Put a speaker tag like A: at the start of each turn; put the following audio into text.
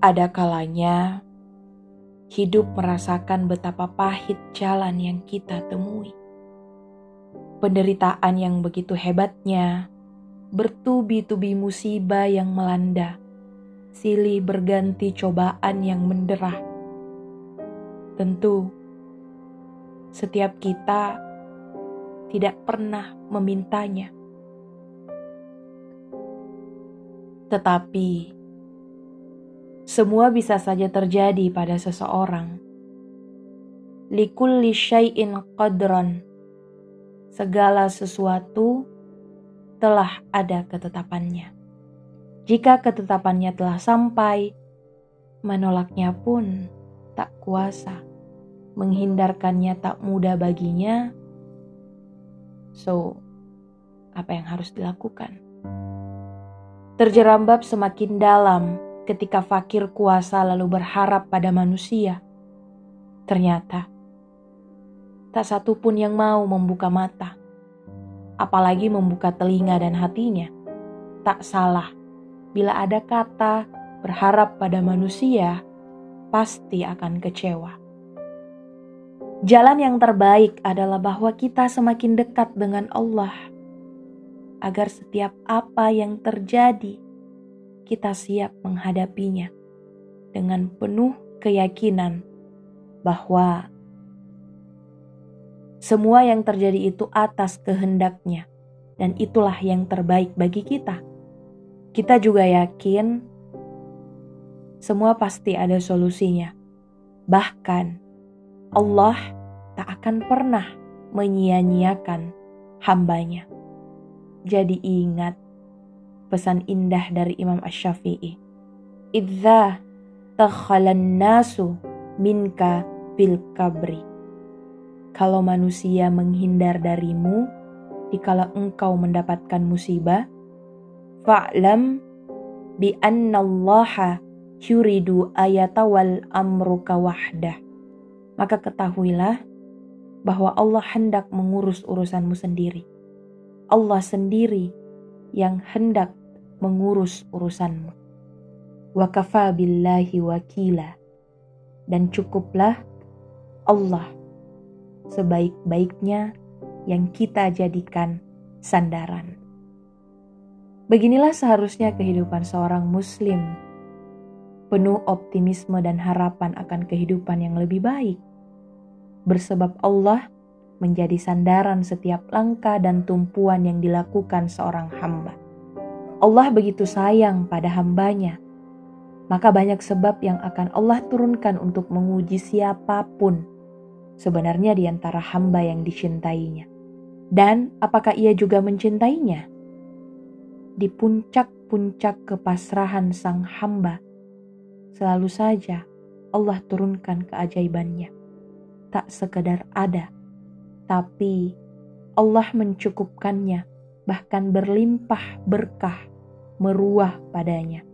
A: Ada kalanya hidup merasakan betapa pahit jalan yang kita temui. Penderitaan yang begitu hebatnya, bertubi-tubi musibah yang melanda, silih berganti cobaan yang menderah. Tentu, setiap kita tidak pernah memintanya, tetapi semua bisa saja terjadi pada seseorang. Likulli syai'in qadran. Segala sesuatu telah ada ketetapannya. Jika ketetapannya telah sampai, menolaknya pun tak kuasa. Menghindarkannya tak mudah baginya. So, apa yang harus dilakukan? Terjerambab semakin dalam ketika fakir kuasa lalu berharap pada manusia. Ternyata, tak satu pun yang mau membuka mata, apalagi membuka telinga dan hatinya. Tak salah, bila ada kata berharap pada manusia, pasti akan kecewa. Jalan yang terbaik adalah bahwa kita semakin dekat dengan Allah, agar setiap apa yang terjadi kita siap menghadapinya dengan penuh keyakinan bahwa semua yang terjadi itu atas kehendaknya dan itulah yang terbaik bagi kita. Kita juga yakin semua pasti ada solusinya. Bahkan Allah tak akan pernah menyia-nyiakan hambanya. Jadi ingat, pesan indah dari Imam Ash-Syafi'i. Idza takhalan nasu minka fil kabri. Kalau manusia menghindar darimu dikala engkau mendapatkan musibah, fa'lam bi annallaha yuridu ayata wal amruka wahdah. Maka ketahuilah bahwa Allah hendak mengurus urusanmu sendiri. Allah sendiri yang hendak mengurus urusanmu. Wa kafa billahi wakila. Dan cukuplah Allah sebaik-baiknya yang kita jadikan sandaran. Beginilah seharusnya kehidupan seorang muslim, penuh optimisme dan harapan akan kehidupan yang lebih baik. Bersebab Allah menjadi sandaran setiap langkah dan tumpuan yang dilakukan seorang hamba. Allah begitu sayang pada hambanya, maka banyak sebab yang akan Allah turunkan untuk menguji siapa pun sebenarnya di antara hamba yang dicintainya. Dan apakah ia juga mencintainya? Di puncak-puncak kepasrahan sang hamba, selalu saja Allah turunkan keajaibannya. Tak sekedar ada, tapi Allah mencukupkannya, bahkan berlimpah berkah meruah padanya.